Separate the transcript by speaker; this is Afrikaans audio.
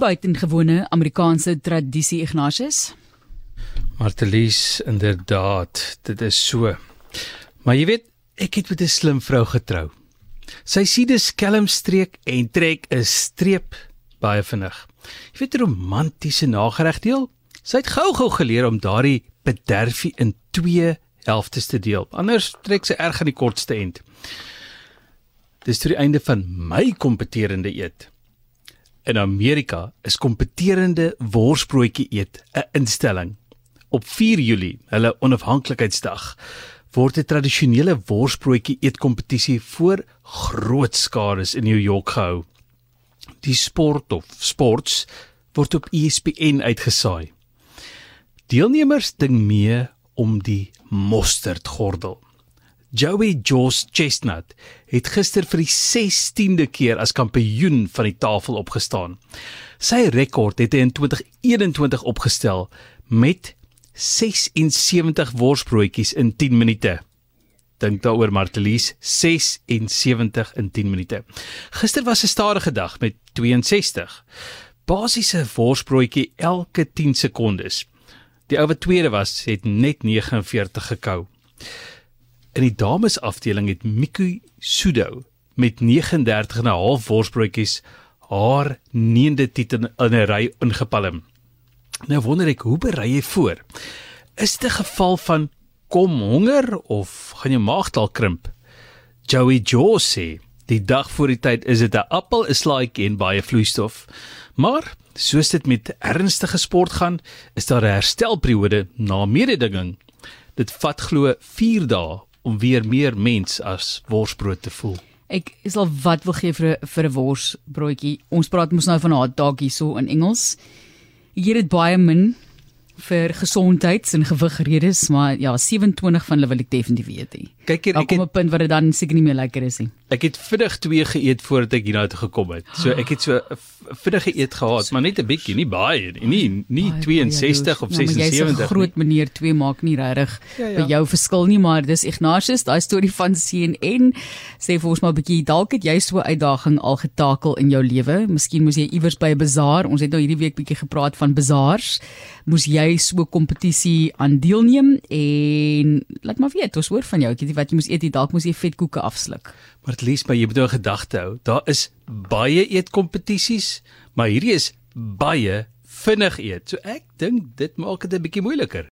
Speaker 1: buitengewone Amerikaanse tradisie Ignatius.
Speaker 2: Martelies, inderdaad, dit is so. Maar jy weet, ek het met 'n slim vrou getrou. Sy sien 'n skelmstreek en trek 'n streep baie vinnig. Jy weet 'n romantiese nageregdeel? Sy het gou-gou geleer om daardie bederfie in twee helftes te deel. Anders trek sy erg aan die kortste end. Dis tot die einde van my kompeterende eet. In Amerika is kompeterende worsbroodjie eet 'n instelling. Op 4 Julie, hulle onafhanklikheidsdag, word 'n tradisionele worsbroodjie eetkompetisie voor groot skares in New York gehou. Die sport of sports word op ESPN uitgesaai. Deelnemers ding mee om die mosterdgordel. Joey Joss Chestnut het gister vir die 16de keer as kampioen van die tafel opgestaan. Sy rekord het hy in 2021 opgestel met 76 worsbroodjies in 10 minute. Dink daaroor Martelies, 76 in 10 minute. Gister was 'n stadige dag met 62. Basiese worsbroodjie elke 10 sekondes. Die ou wat tweede was, het net 49 gekou. In die damesafdeling het Miku Sudo met 39 en 'n half worsbroodjies haar 9de titel in 'n ry ingepalm. Nou wonder ek, hoe berei jy voor? Is dit 'n geval van kom honger of gaan jou maag dalk krimp? Joey Joe sê, die dag voor die tyd is dit 'n appel, 'n slaaitjie en baie vloeistof. Maar soos dit met ernstige sport gaan, is daar 'n herstelperiode na mededinging. Dit vat glo 4 dae om weer meer mens as worsbrood te voel.
Speaker 1: Ek is al wat wil gee vir vir 'n worsbroodjie. Ons praat mos nou van 'n hot dog hierso in Engels. Hier het baie min vir gesondheids- en gewigredes, maar ja, 27 van hulle wil ek definitief weet. He.
Speaker 2: Kyk hier, ek
Speaker 1: kom
Speaker 2: het
Speaker 1: 'n punt waar dit dan seker nie meer lekker is nie.
Speaker 2: ek het vinnig twee geëet voordat ek hiernatoe gekom het. So ek het so vinnige eet gehad, maar net 'n bietjie, nie baie nie. Nie nie
Speaker 1: Baie,
Speaker 2: 62
Speaker 1: baie
Speaker 2: of.
Speaker 1: Ja, maar Jy's
Speaker 2: 76.
Speaker 1: 'n groot meneer, twee maak nie regtig
Speaker 2: Ja, ja.
Speaker 1: by jou verskil nie, maar dis Ignatius, daai storie van CNN sê vir ons maar 'n bietjie dalk het jy so 'n uitdaging al getakel in jou lewe. Miskien moes jy iewers by 'n bazaar, ons het nou hierdie week bietjie gepraat van bazaars. Moes jy so 'n kompetisie aan deelneem en laat maar weet, ons hoor van jou. Ek weet nie wat jy moes eet nie, dalk moes jy vetkoeke afsluk.
Speaker 2: Maar at least maar jy moet nou 'n gedagte hou. Daar is baie eetkompetisies, maar hierdie is baie vinnig eet. So ek dink dit maak dit 'n bietjie moeiliker.